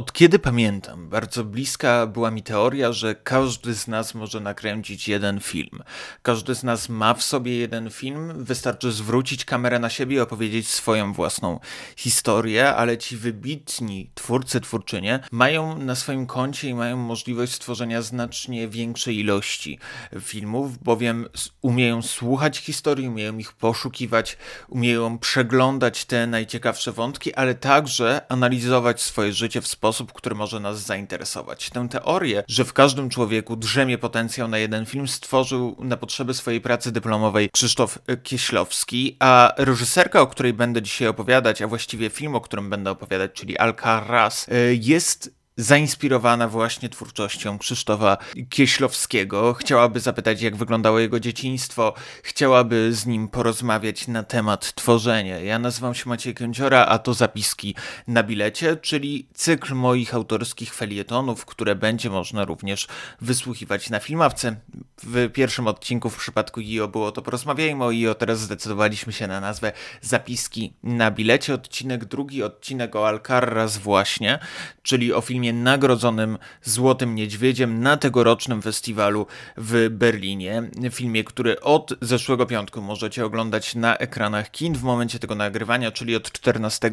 Od kiedy pamiętam, bardzo bliska była mi teoria, że każdy z nas może nakręcić jeden film. Każdy z nas ma w sobie jeden film, wystarczy zwrócić kamerę na siebie i opowiedzieć swoją własną historię, ale ci wybitni twórcy, twórczynie mają na swoim koncie i mają możliwość stworzenia znacznie większej ilości filmów, bowiem umieją słuchać historii, umieją ich poszukiwać, umieją przeglądać te najciekawsze wątki, ale także analizować swoje życie w sposób, sposób, który może nas zainteresować. Tę teorię, że w każdym człowieku drzemie potencjał na jeden film, stworzył na potrzeby swojej pracy dyplomowej Krzysztof Kieślowski, a reżyserka, o której będę dzisiaj opowiadać, a właściwie film, o którym będę opowiadać, czyli Alcaraz, y, jest zainspirowana właśnie twórczością Krzysztofa Kieślowskiego. Chciałaby zapytać, jak wyglądało jego dzieciństwo, chciałaby z nim porozmawiać na temat tworzenia. Ja nazywam się Maciej Kędziora, a to zapiski na bilecie, czyli cykl moich autorskich felietonów, które będzie można również wysłuchiwać na filmawce. W pierwszym odcinku w przypadku IO było to Porozmawiajmy o IO, teraz zdecydowaliśmy się na nazwę Zapiski na bilecie. Odcinek drugi, odcinek o Alcaraz właśnie, czyli o filmie nagrodzonym Złotym Niedźwiedziem na tegorocznym festiwalu w Berlinie. Filmie, który od zeszłego piątku możecie oglądać na ekranach kin w momencie tego nagrywania, czyli od 14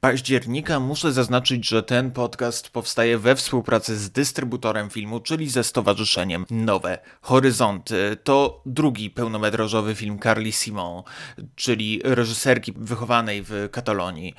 października. Muszę zaznaczyć, że ten podcast powstaje we współpracy z dystrybutorem filmu, czyli ze Stowarzyszeniem Nowe Horyzonty. To drugi pełnometrażowy film Carly Simon, czyli reżyserki wychowanej w Katalonii,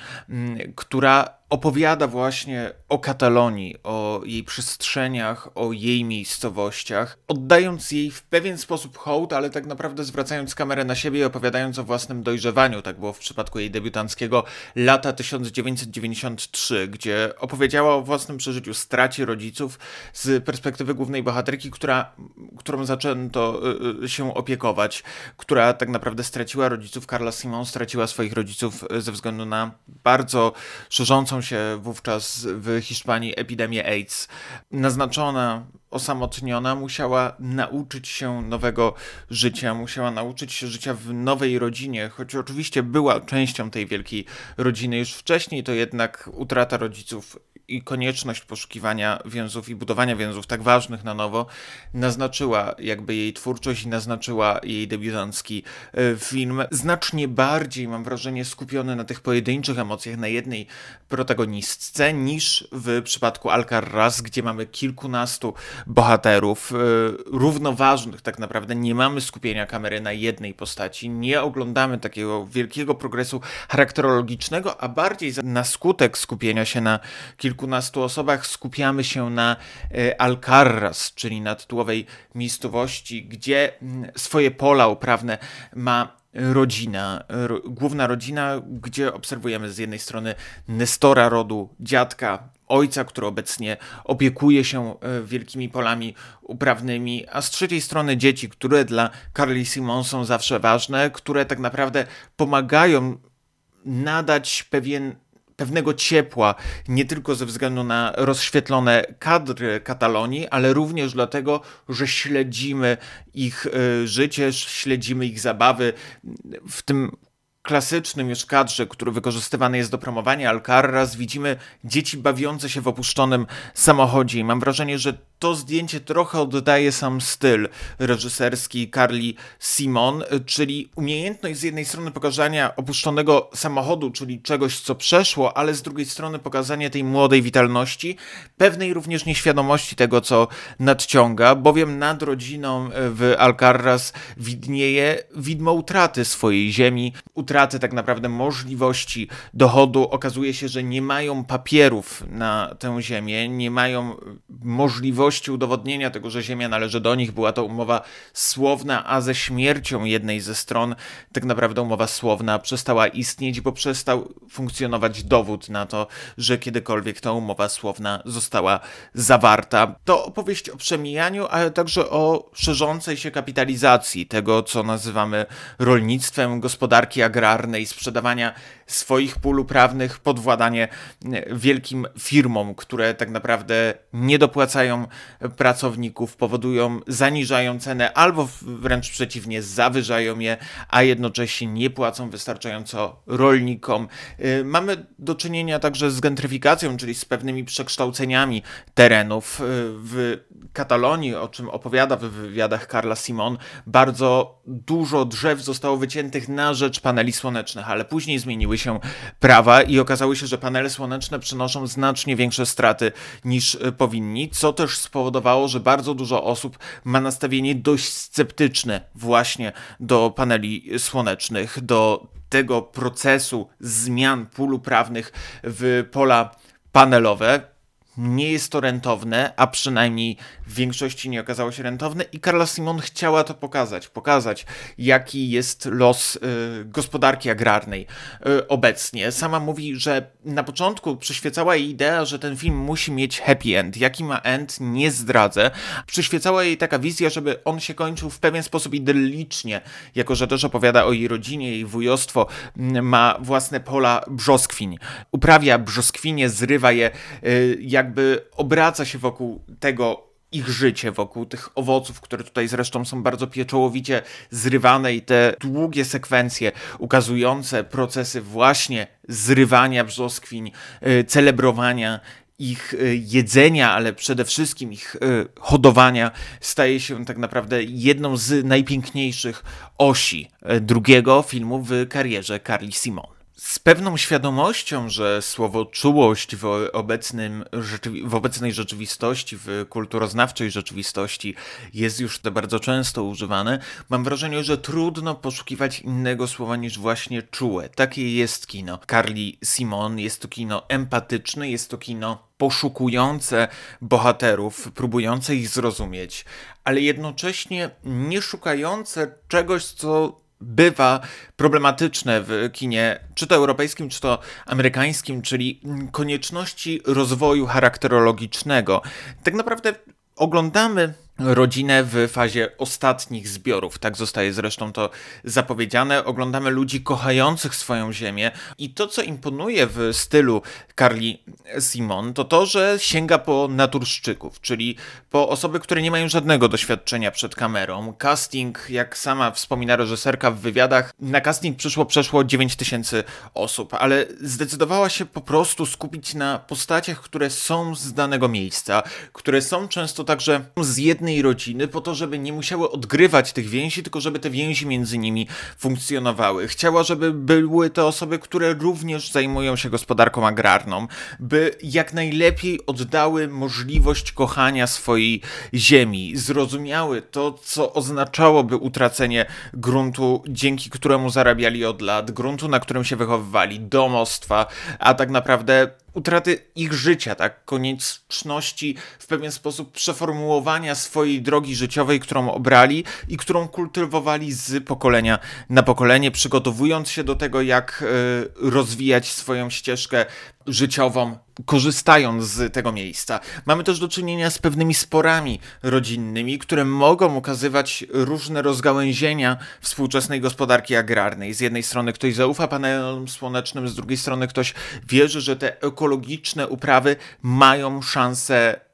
która opowiada właśnie o Katalonii, o jej przestrzeniach, o jej miejscowościach, oddając jej w pewien sposób hołd, ale tak naprawdę zwracając kamerę na siebie i opowiadając o własnym dojrzewaniu. Tak było w przypadku jej debiutanckiego Lata 1993, gdzie opowiedziała o własnym przeżyciu stracie rodziców z perspektywy głównej bohaterki, która, którą zaczęto y, y, się opiekować, która tak naprawdę straciła rodziców. Carla Simon straciła swoich rodziców ze względu na bardzo szerzącą się wówczas w Hiszpanii epidemię AIDS. Naznaczona, osamotniona, musiała nauczyć się nowego życia, musiała nauczyć się życia w nowej rodzinie, choć oczywiście była częścią tej wielkiej rodziny już wcześniej, to jednak utrata rodziców i konieczność poszukiwania więzów i budowania więzów tak ważnych na nowo naznaczyła jakby jej twórczość i naznaczyła jej debiutancki e, film. Znacznie bardziej, mam wrażenie, skupiony na tych pojedynczych emocjach, na jednej protagonistce, niż w przypadku Alcaraz, gdzie mamy kilkunastu bohaterów, e, równoważnych tak naprawdę. Nie mamy skupienia kamery na jednej postaci, nie oglądamy takiego wielkiego progresu charakterologicznego, a bardziej na skutek skupienia się na kilku kilkunastu osobach skupiamy się na e, Alcarraz, czyli na tytułowej miejscowości, gdzie mm, swoje pola uprawne ma rodzina, ro, główna rodzina, gdzie obserwujemy z jednej strony Nestora rodu, dziadka, ojca, który obecnie opiekuje się e, wielkimi polami uprawnymi, a z trzeciej strony dzieci, które dla Carly Simon są zawsze ważne, które tak naprawdę pomagają nadać pewien pewnego ciepła, nie tylko ze względu na rozświetlone kadry Katalonii, ale również dlatego, że śledzimy ich e, życie, śledzimy ich zabawy. W tym klasycznym już kadrze, który wykorzystywany jest do promowania Alcaraz, widzimy dzieci bawiące się w opuszczonym samochodzie i mam wrażenie, że to zdjęcie trochę oddaje sam styl reżyserski Carly Simon, czyli umiejętność z jednej strony pokazania opuszczonego samochodu, czyli czegoś, co przeszło, ale z drugiej strony pokazanie tej młodej witalności, pewnej również nieświadomości tego, co nadciąga, bowiem nad rodziną w Alcaraz widnieje widmo utraty swojej ziemi, utraty tak naprawdę możliwości dochodu. Okazuje się, że nie mają papierów na tę ziemię, nie mają możliwości możliwości udowodnienia tego, że Ziemia należy do nich. Była to umowa słowna, a ze śmiercią jednej ze stron tak naprawdę umowa słowna przestała istnieć, bo przestał funkcjonować dowód na to, że kiedykolwiek ta umowa słowna została zawarta. To opowieść o przemijaniu, ale także o szerzącej się kapitalizacji tego, co nazywamy rolnictwem, gospodarki agrarnej, sprzedawania swoich pól uprawnych pod władanie wielkim firmom, które tak naprawdę nie dopłacają pracowników, powodują, zaniżają cenę albo wręcz przeciwnie, zawyżają je, a jednocześnie nie płacą wystarczająco rolnikom. Y, mamy do czynienia także z gentryfikacją, czyli z pewnymi przekształceniami terenów. Y, w Katalonii, o czym opowiada w wywiadach Carla Simon, bardzo dużo drzew zostało wyciętych na rzecz paneli słonecznych, ale później zmieniły się prawa i okazało się, że panele słoneczne przynoszą znacznie większe straty niż y, powinni, co też spowodowało, że bardzo dużo osób ma nastawienie dość sceptyczne właśnie do paneli słonecznych, do tego procesu zmian pól prawnych w pola panelowe. Nie jest to rentowne, a przynajmniej w większości nie okazało się rentowne i Carla Simon chciała to pokazać, pokazać jaki jest los y, gospodarki agrarnej y, obecnie. Sama mówi, że na początku przyświecała jej idea, że ten film musi mieć happy end. Jaki ma end, nie zdradzę. Przyświecała jej taka wizja, żeby on się kończył w pewien sposób idyllicznie, jako że też opowiada o jej rodzinie, jej wujostwo, ma własne pola brzoskwiń. Uprawia brzoskwinie, zrywa je, y, jakby obraca się wokół tego ich życie wokół tych owoców, które tutaj zresztą są bardzo pieczołowicie zrywane i te długie sekwencje ukazujące procesy właśnie zrywania brzoskwiń, y, celebrowania ich y, jedzenia, ale przede wszystkim ich y, hodowania staje się tak naprawdę jedną z najpiękniejszych osi drugiego filmu w karierze Carly Simon z pewną świadomością, że słowo czułość w, obecnym, w obecnej rzeczywistości, w kulturoznawczej rzeczywistości jest już to bardzo często używane, mam wrażenie, że trudno poszukiwać innego słowa niż właśnie czułe. Takie jest kino. Carly Simon jest to kino empatyczne, jest to kino poszukujące bohaterów, próbujące ich zrozumieć, ale jednocześnie nie szukające czegoś, co bywa problematyczne w kinie, czy to europejskim, czy to amerykańskim, czyli konieczności rozwoju charakterologicznego. Tak naprawdę oglądamy rodzinę w fazie ostatnich zbiorów. Tak zostaje zresztą to zapowiedziane. Oglądamy ludzi kochających swoją ziemię i to, co imponuje w stylu Carly Simon, to to, że sięga po naturszczyków, czyli po osoby, które nie mają żadnego doświadczenia przed kamerą. Casting, jak sama wspomina reżyserka w wywiadach, na casting przyszło przeszło 9 tysięcy osób, ale zdecydowała się po prostu skupić na postaciach, które są z danego miejsca, które są często także z jednej jednej rodziny po to, żeby nie musiały odgrywać tych więzi, tylko żeby te więzi między nimi funkcjonowały. Chciała, żeby były to osoby, które również zajmują się gospodarką agrarną, by jak najlepiej oddały możliwość kochania swojej ziemi, zrozumiały to, co oznaczałoby utracenie gruntu, dzięki któremu zarabiali od lat, gruntu, na którym się wychowywali, domostwa, a tak naprawdę utraty ich życia, tak? Konieczności w pewien sposób przeformułowania swojej drogi życiowej, którą obrali i którą kultywowali z pokolenia na pokolenie, przygotowując się do tego, jak y, rozwijać swoją ścieżkę życiową, korzystając z tego miejsca. Mamy też do czynienia z pewnymi sporami rodzinnymi, które mogą ukazywać różne rozgałęzienia współczesnej gospodarki agrarnej. Z jednej strony ktoś zaufa panelom słonecznym, z drugiej strony ktoś wierzy, że te ekologiczne uprawy mają szansę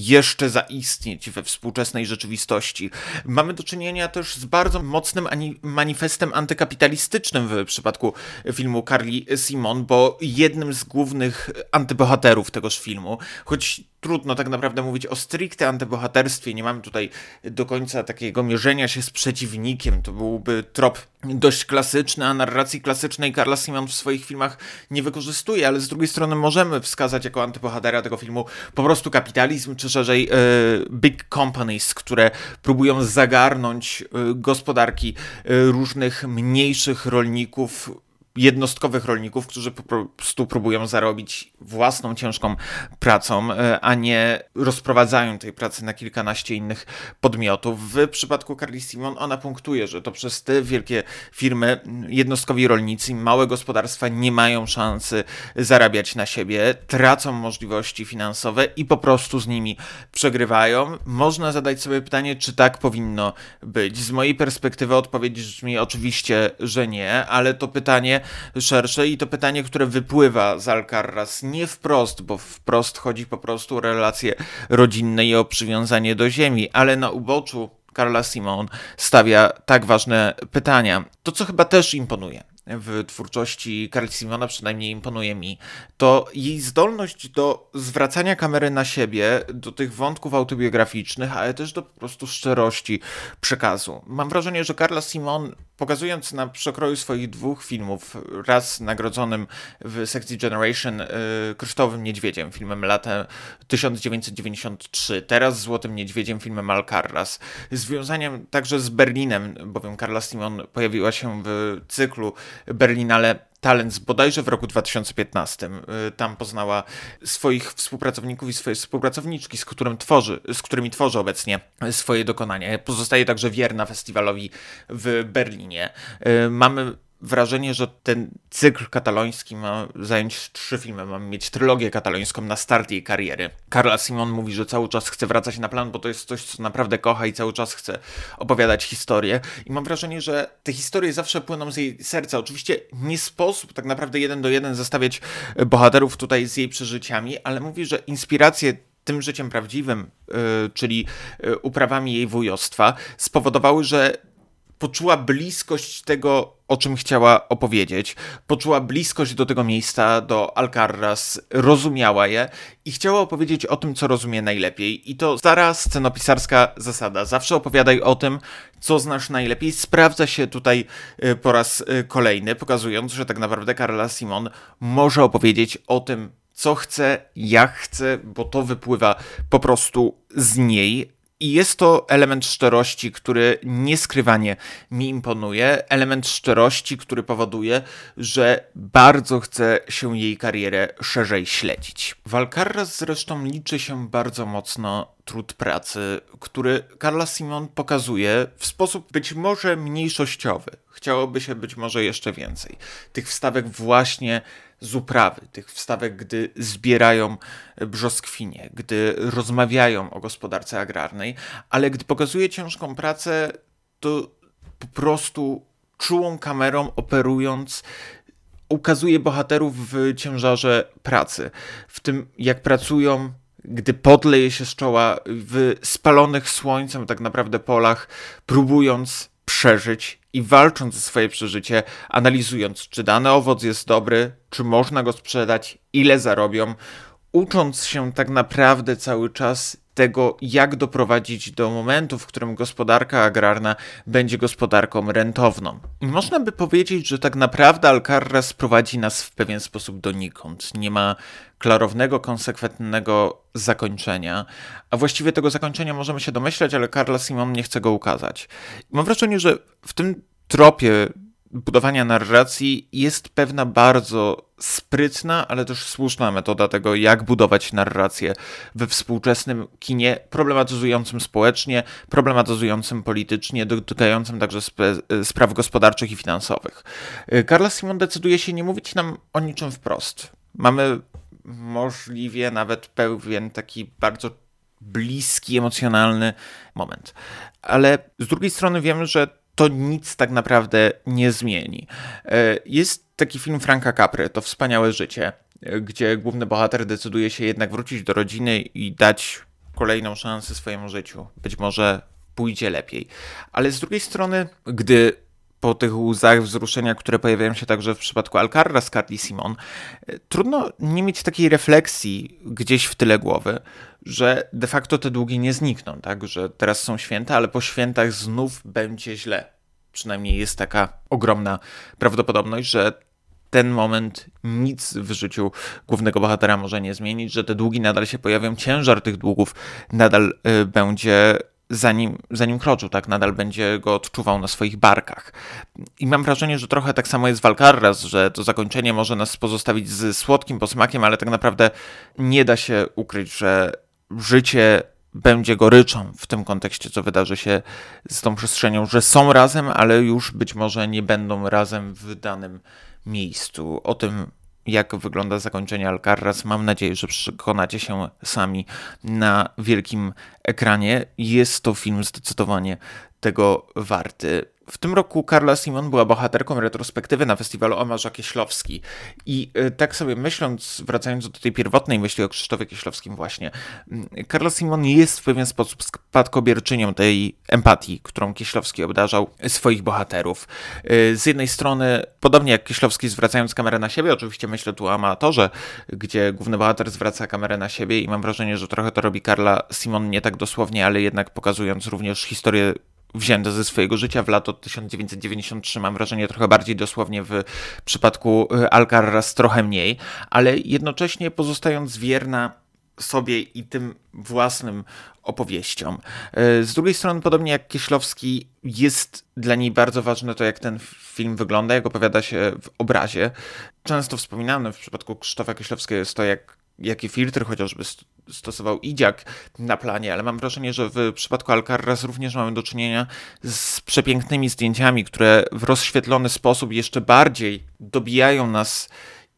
jeszcze zaistnieć we współczesnej rzeczywistości. Mamy do czynienia też z bardzo mocnym manifestem antykapitalistycznym w przypadku filmu Carly Simon, bo jednym z głównych antybohaterów tegoż filmu, choć trudno tak naprawdę mówić o stricte antybohaterstwie. Nie mamy tutaj do końca takiego mierzenia się z przeciwnikiem. To byłby trop dość klasyczny, a narracji klasycznej Carla Simon w swoich filmach nie wykorzystuje, ale z drugiej strony możemy wskazać jako antybohatera tego filmu po prostu kapitalizm, czy szerzej e, big companies, które próbują zagarnąć e, gospodarki e, różnych mniejszych rolników, jednostkowych rolników, którzy po prostu próbują zarobić własną ciężką pracą, e, a nie rozprowadzają tej pracy na kilkanaście innych podmiotów. W przypadku Carly Simon ona punktuje, że to przez te wielkie firmy jednostkowi rolnicy, małe gospodarstwa nie mają szansy zarabiać na siebie, tracą możliwości finansowe i po prostu z nimi przegrywają. Można zadać sobie pytanie, czy tak powinno być. Z mojej perspektywy odpowiedź brzmi oczywiście, że nie, ale to pytanie szersze i to pytanie, które wypływa z Alcaraz nie wprost, bo wprost chodzi po prostu o relacje rodzinne i o przywiązanie do ziemi, ale na uboczu Carla Simon stawia tak ważne pytania. To, co chyba też imponuje w twórczości Carly Simona, przynajmniej imponuje mi, to jej zdolność do zwracania kamery na siebie, do tych wątków autobiograficznych, ale też do po prostu szczerości przekazu. Mam wrażenie, że Carla Simon, pokazując na przekroju swoich dwóch filmów, raz nagrodzonym w sekcji Generation yy, Kryształowym Niedźwiedziem, filmem lata 1993, teraz Złotym Niedźwiedziem, filmem Alcarraz, związaniem także z Berlinem, bowiem Carla Simon pojawiła się w cyklu Berlinale Talents bodajże w roku 2015. Y, tam poznała swoich współpracowników i swoje współpracowniczki, z, którym tworzy, z którymi tworzy obecnie swoje dokonania. Pozostaje także wierna festiwalowi w Berlinie. Y, mamy wrażenie, że ten cykl kataloński ma zająć trzy filmy, ma mieć trylogię katalońską na start jej kariery. Carla Simon mówi, że cały czas chce wracać na plan, bo to jest coś, co naprawdę kocha i cały czas chce opowiadać historię. I mam wrażenie, że te historie zawsze płyną z jej serca. Oczywiście nie sposób tak naprawdę jeden do jeden zestawiać bohaterów tutaj z jej przeżyciami, ale mówi, że inspiracje tym życiem prawdziwym, yy, czyli yy, uprawami jej wujostwa, spowodowały, że poczuła bliskość tego, o czym chciała opowiedzieć, poczuła bliskość do tego miejsca, do Alcarraz, rozumiała je i chciała opowiedzieć o tym, co rozumie najlepiej. I to stara scenopisarska zasada. Zawsze opowiadaj o tym, co znasz najlepiej. Sprawdza się tutaj y, po raz y, kolejny, pokazując, że tak naprawdę Carla Simon może opowiedzieć o tym, co chce, jak chce, bo to wypływa po prostu z niej, i jest to element szczerości, który nieskrywanie mi imponuje. Element szczerości, który powoduje, że bardzo chce się jej karierę szerzej śledzić. Walcarras zresztą liczy się bardzo mocno trud pracy, który Carla Simon pokazuje w sposób być może mniejszościowy. Chciałoby się być może jeszcze więcej. Tych wstawek właśnie z uprawy, tych wstawek, gdy zbierają brzoskwinie, gdy rozmawiają o gospodarce agrarnej, ale gdy pokazuje ciężką pracę, to po prostu czułą kamerą operując ukazuje bohaterów w ciężarze pracy, w tym jak pracują, gdy podleje się z czoła w spalonych słońcem tak naprawdę polach, próbując przeżyć i walcząc o swoje przeżycie, analizując, czy dany owoc jest dobry, czy można go sprzedać, ile zarobią, ucząc się tak naprawdę cały czas tego, jak doprowadzić do momentu, w którym gospodarka agrarna będzie gospodarką rentowną. I można by powiedzieć, że tak naprawdę Alcaraz prowadzi nas w pewien sposób donikąd. Nie ma klarownego, konsekwentnego zakończenia, a właściwie tego zakończenia możemy się domyśleć, ale Carla Simon nie chce go ukazać. I mam wrażenie, że w tym tropie budowania narracji jest pewna bardzo sprytna, ale też słuszna metoda tego, jak budować narrację we współczesnym kinie, problematyzującym społecznie, problematyzującym politycznie, dotykającym także spraw gospodarczych i finansowych. Carla Simon decyduje się nie mówić nam o niczym wprost. Mamy możliwie nawet pewien taki bardzo bliski, emocjonalny moment. Ale z drugiej strony wiemy, że to nic tak naprawdę nie zmieni. E, jest taki film Franka Capry, To wspaniałe życie, e, gdzie główny bohater decyduje się jednak wrócić do rodziny i dać kolejną szansę swojemu życiu. Być może pójdzie lepiej. Ale z drugiej strony, gdy po tych łzach wzruszenia, które pojawiają się także w przypadku Alcarra z Carly Simon, e, trudno nie mieć takiej refleksji gdzieś w tyle głowy, że de facto te długi nie znikną, tak? Że teraz są święta, ale po świętach znów będzie źle. Przynajmniej jest taka ogromna prawdopodobność, że ten moment nic w życiu głównego bohatera może nie zmienić, że te długi nadal się pojawią, ciężar tych długów nadal y, będzie za nim, za nim kroczył, tak? Nadal będzie go odczuwał na swoich barkach. I mam wrażenie, że trochę tak samo jest w Alcaraz, że to zakończenie może nas pozostawić z słodkim posmakiem, ale tak naprawdę nie da się ukryć, że życie będzie goryczą w tym kontekście, co wydarzy się z tą przestrzenią, że są razem, ale już być może nie będą razem w danym miejscu. O tym, jak wygląda zakończenie Alcaraz, mam nadzieję, że przekonacie się sami na wielkim ekranie. Jest to film zdecydowanie tego warty. W tym roku Karla Simon była bohaterką retrospektywy na festiwalu Omarza Kieślowski. I y, tak sobie myśląc, wracając do tej pierwotnej myśli o Krzysztofie Kieślowskim właśnie, Karla Simon jest w pewien sposób spadkobierczynią tej empatii, którą Kieślowski obdarzał swoich bohaterów. Y, z jednej strony, podobnie jak Kieślowski zwracając kamerę na siebie, oczywiście myślę tu o amatorze, gdzie główny bohater zwraca kamerę na siebie i mam wrażenie, że trochę to robi Karla Simon nie tak dosłownie, ale jednak pokazując również historię wzięte ze swojego życia w lato 1993, mam wrażenie trochę bardziej dosłownie w przypadku y, Alcaraz trochę mniej, ale jednocześnie pozostając wierna sobie i tym własnym opowieściom. Y, z drugiej strony, podobnie jak Kieślowski, jest dla niej bardzo ważne to, jak ten film wygląda, jak opowiada się w obrazie. Często wspominane w przypadku Krzysztofa Kieślowskiego jest to, jak jakie filtry chociażby stosował Idziak na planie, ale mam wrażenie, że w przypadku Alcaraz również mamy do czynienia z przepięknymi zdjęciami, które w rozświetlony sposób jeszcze bardziej dobijają nas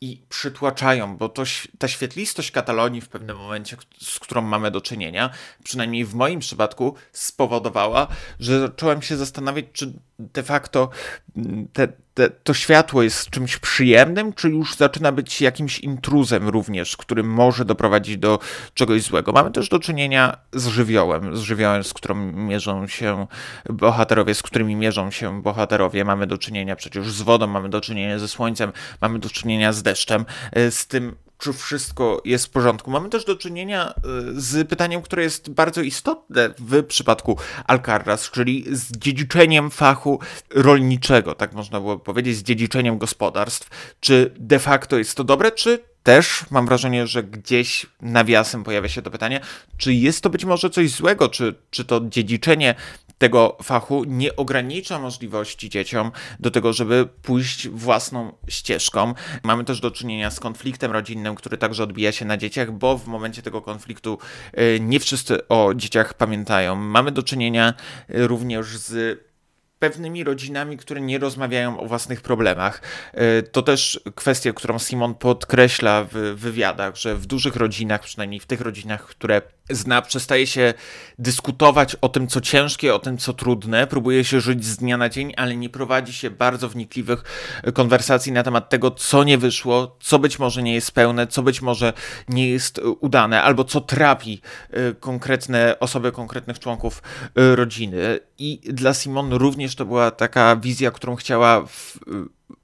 i przytłaczają, bo to, ta świetlistość Katalonii w pewnym momencie, z którą mamy do czynienia, przynajmniej w moim przypadku, spowodowała, że zacząłem się zastanawiać, czy de facto mm, te, te, to światło jest czymś przyjemnym, czy już zaczyna być jakimś intruzem również, który może doprowadzić do czegoś złego. Mamy też do czynienia z żywiołem, z żywiołem, z którym mierzą się bohaterowie, z którymi mierzą się bohaterowie. Mamy do czynienia przecież z wodą, mamy do czynienia ze słońcem, mamy do czynienia z deszczem, e, z tym czy wszystko jest w porządku. Mamy też do czynienia y, z pytaniem, które jest bardzo istotne w przypadku Alcaraz, czyli z dziedziczeniem fachu rolniczego, tak można było powiedzieć, z dziedziczeniem gospodarstw. Czy de facto jest to dobre, czy też mam wrażenie, że gdzieś nawiasem pojawia się to pytanie, czy jest to być może coś złego, czy, czy to dziedziczenie tego fachu nie ogranicza możliwości dzieciom do tego, żeby pójść własną ścieżką. Mamy też do czynienia z konfliktem rodzinnym, który także odbija się na dzieciach, bo w momencie tego konfliktu y, nie wszyscy o dzieciach pamiętają. Mamy do czynienia y, również z pewnymi rodzinami, które nie rozmawiają o własnych problemach. Y, to też kwestia, którą Simon podkreśla w wywiadach, że w dużych rodzinach, przynajmniej w tych rodzinach, które zna, przestaje się dyskutować o tym, co ciężkie, o tym, co trudne, próbuje się żyć z dnia na dzień, ale nie prowadzi się bardzo wnikliwych konwersacji na temat tego, co nie wyszło, co być może nie jest pełne, co być może nie jest udane, albo co trapi y, konkretne osoby, konkretnych członków rodziny. I dla Simon również to była taka wizja, którą chciała w,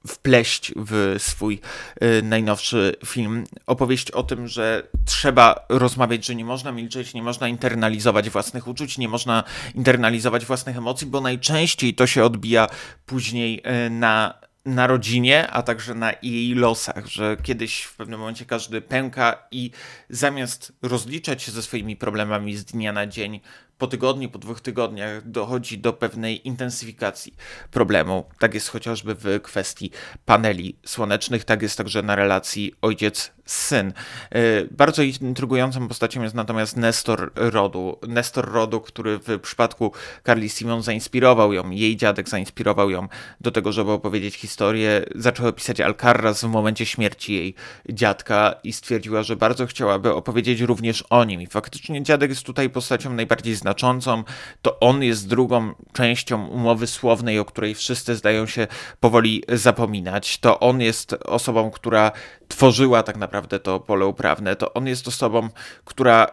wpleść w swój y, najnowszy film. Opowieść o tym, że trzeba rozmawiać, że nie można milczeć, nie można internalizować własnych uczuć, nie można internalizować własnych emocji, bo najczęściej to się odbija później y, na na rodzinie, a także na jej losach, że kiedyś w pewnym momencie każdy pęka i zamiast rozliczać się ze swoimi problemami z dnia na dzień, po tygodniu, po dwóch tygodniach dochodzi do pewnej intensyfikacji problemu. Tak jest chociażby w kwestii paneli słonecznych, tak jest także na relacji ojciec syn. E, bardzo intrygującą postacią jest natomiast Nestor Rodu. Nestor Rodu, który w przypadku Carly Simon zainspirował ją, jej dziadek zainspirował ją do tego, żeby opowiedzieć historię. Zaczęła pisać Alcaraz w momencie śmierci jej dziadka i stwierdziła, że bardzo chciałaby opowiedzieć również o nim. I faktycznie dziadek jest tutaj postacią najbardziej znaczącą. To on jest drugą częścią umowy słownej, o której wszyscy zdają się powoli zapominać. To on jest osobą, która tworzyła tak naprawdę to pole uprawne, to on jest osobą, która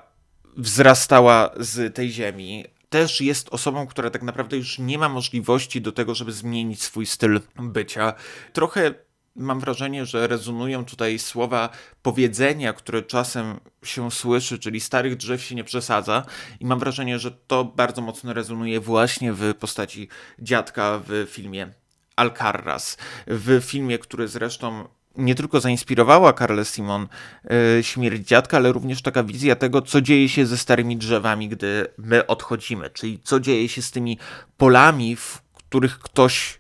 wzrastała z tej ziemi. Też jest osobą, która tak naprawdę już nie ma możliwości do tego, żeby zmienić swój styl bycia. Trochę mam wrażenie, że rezonują tutaj słowa powiedzenia, które czasem się słyszy, czyli starych drzew się nie przesadza. I mam wrażenie, że to bardzo mocno rezonuje właśnie w postaci dziadka w filmie Alcaraz. W filmie, który zresztą nie tylko zainspirowała Karle Simon y, śmierć dziadka, ale również taka wizja tego, co dzieje się ze starymi drzewami, gdy my odchodzimy, czyli co dzieje się z tymi polami, w których ktoś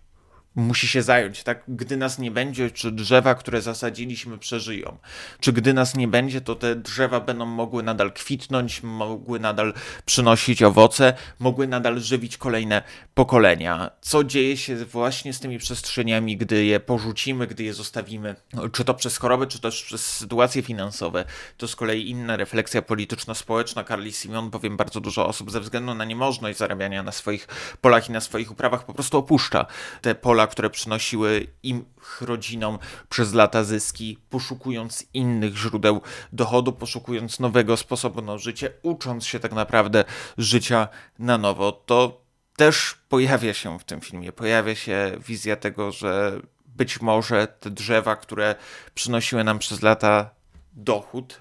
musi się zająć, tak? Gdy nas nie będzie, czy drzewa, które zasadziliśmy, przeżyją. Czy gdy nas nie będzie, to te drzewa będą mogły nadal kwitnąć, mogły nadal przynosić owoce, mogły nadal żywić kolejne pokolenia. Co dzieje się właśnie z tymi przestrzeniami, gdy je porzucimy, gdy je zostawimy? Czy to przez choroby, czy też przez sytuacje finansowe? To z kolei inna refleksja polityczno-społeczna. Carly Simon, bowiem bardzo dużo osób ze względu na niemożność zarabiania na swoich polach i na swoich uprawach po prostu opuszcza te pola, które przynosiły im rodzinom przez lata zyski, poszukując innych źródeł dochodu, poszukując nowego sposobu na życie, ucząc się tak naprawdę życia na nowo. To też pojawia się w tym filmie. Pojawia się wizja tego, że być może te drzewa, które przynosiły nam przez lata dochód,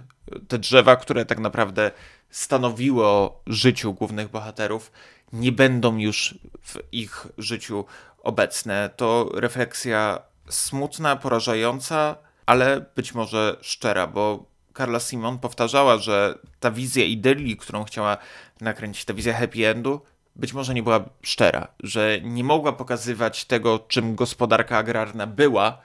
te drzewa, które tak naprawdę stanowiły o życiu głównych bohaterów, nie będą już w ich życiu obecne. To refleksja smutna, porażająca, ale być może szczera, bo Carla Simon powtarzała, że ta wizja idylii, którą chciała nakręcić, ta wizja happy endu, być może nie była szczera, że nie mogła pokazywać tego, czym gospodarka agrarna była,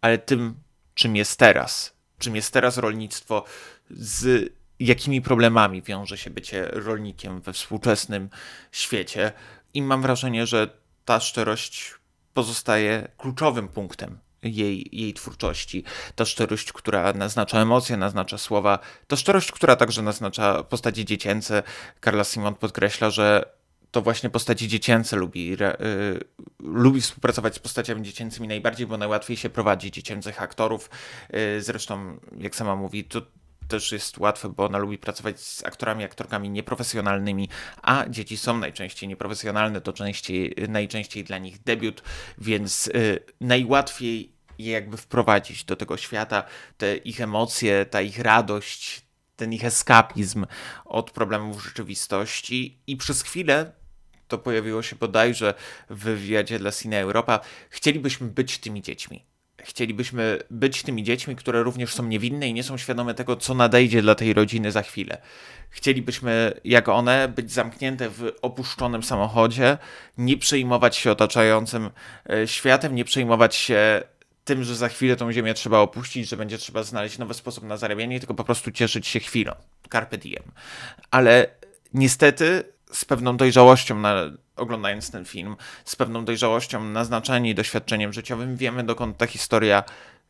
ale tym, czym jest teraz. Czym jest teraz rolnictwo, z jakimi problemami wiąże się bycie rolnikiem we współczesnym świecie. I mam wrażenie, że ta szczerość pozostaje kluczowym punktem jej, jej twórczości. Ta szczerość, która naznacza emocje, naznacza słowa. Ta szczerość, która także naznacza postaci dziecięce. Carla Simon podkreśla, że to właśnie postaci dziecięce lubi, yy, lubi współpracować z postaciami dziecięcymi najbardziej, bo najłatwiej się prowadzi dziecięcych aktorów. Yy, zresztą, jak sama mówi, to też jest łatwe, bo ona lubi pracować z aktorami, aktorkami nieprofesjonalnymi, a dzieci są najczęściej nieprofesjonalne, to częściej, najczęściej dla nich debiut, więc y, najłatwiej je jakby wprowadzić do tego świata, te ich emocje, ta ich radość, ten ich eskapizm od problemów rzeczywistości. I przez chwilę to pojawiło się bodajże w wywiadzie dla Cine Europa, chcielibyśmy być tymi dziećmi chcielibyśmy być tymi dziećmi, które również są niewinne i nie są świadome tego, co nadejdzie dla tej rodziny za chwilę. Chcielibyśmy, jak one, być zamknięte w opuszczonym samochodzie, nie przejmować się otaczającym e, światem, nie przejmować się tym, że za chwilę tą ziemię trzeba opuścić, że będzie trzeba znaleźć nowy sposób na zarabianie, tylko po prostu cieszyć się chwilą. Carpe diem. Ale niestety z pewną dojrzałością na, oglądając ten film, z pewną dojrzałością, naznaczeniem i doświadczeniem życiowym, wiemy dokąd ta historia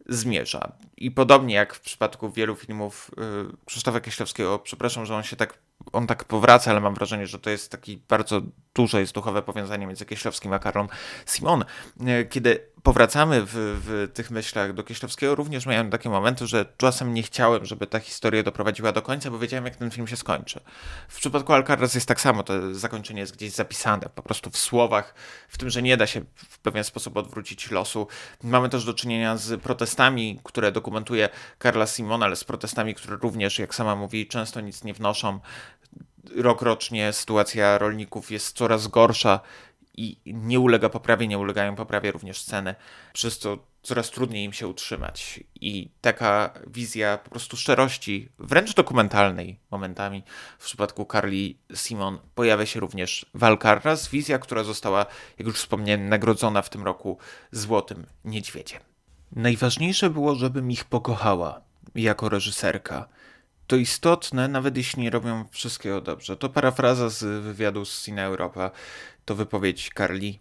zmierza. I podobnie jak w przypadku wielu filmów yy, Krzysztofa Kieślowskiego, przepraszam, że on się tak, on tak powraca, ale mam wrażenie, że to jest taki bardzo duże jest duchowe powiązanie między Kieślowskim a Karlą Simon. Yy, kiedy powracamy w, w tych myślach do Kieślowskiego, również miałem takie momenty, że czasem nie chciałem, żeby ta historia doprowadziła do końca, bo wiedziałem, jak ten film się skończy. W przypadku Alcaraz jest tak samo, to zakończenie jest gdzieś zapisane, po prostu w słowach, w tym, że nie da się w pewien sposób odwrócić losu. Mamy też do czynienia z protestami, które dokumentuje Carla Simon, ale z protestami, które również, jak sama mówi, często nic nie wnoszą. Rok rocznie sytuacja rolników jest coraz gorsza i nie ulega poprawie, nie ulegają poprawie również ceny, przez co coraz trudniej im się utrzymać. I taka wizja po prostu szczerości, wręcz dokumentalnej momentami, w przypadku Carly Simon pojawia się również w Alcaraz, wizja, która została, jak już wspomniałem, nagrodzona w tym roku Złotym Niedźwiedziem. Najważniejsze było, żebym ich pokochała jako reżyserka. To istotne, nawet jeśli nie robią wszystkiego dobrze. To parafraza z wywiadu z Cine Europa to wypowiedź Carly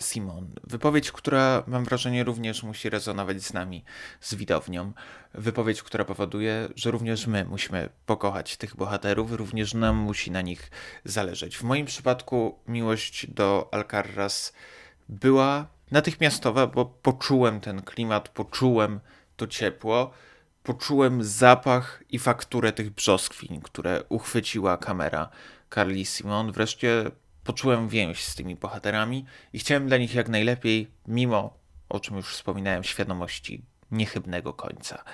Simon. Wypowiedź, która mam wrażenie również musi rezonować z nami, z widownią. Wypowiedź, która powoduje, że również my musimy pokochać tych bohaterów, również nam musi na nich zależeć. W moim przypadku miłość do Alcaraz była natychmiastowa, bo poczułem ten klimat, poczułem to ciepło, poczułem zapach i fakturę tych brzoskwiń, które uchwyciła kamera Carly Simon. Wreszcie poczułem więź z tymi bohaterami i chciałem dla nich jak najlepiej, mimo, o czym już wspominałem, świadomości niechybnego końca.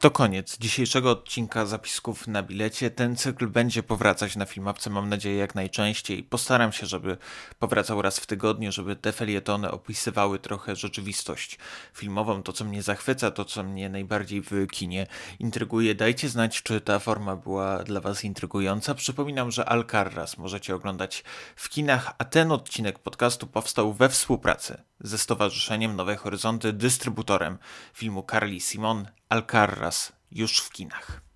To koniec dzisiejszego odcinka zapisków na bilecie. Ten cykl będzie powracać na filmowce, mam nadzieję, jak najczęściej. Postaram się, żeby powracał raz w tygodniu, żeby te felietony opisywały trochę rzeczywistość filmową, to co mnie zachwyca, to co mnie najbardziej w kinie intryguje. Dajcie znać, czy ta forma była dla Was intrygująca. Przypominam, że Alcarraz możecie oglądać w kinach, a ten odcinek podcastu powstał we współpracy ze Stowarzyszeniem Nowe Horyzonty, dystrybutorem filmu Carly Simon Alcarraz już w kinach.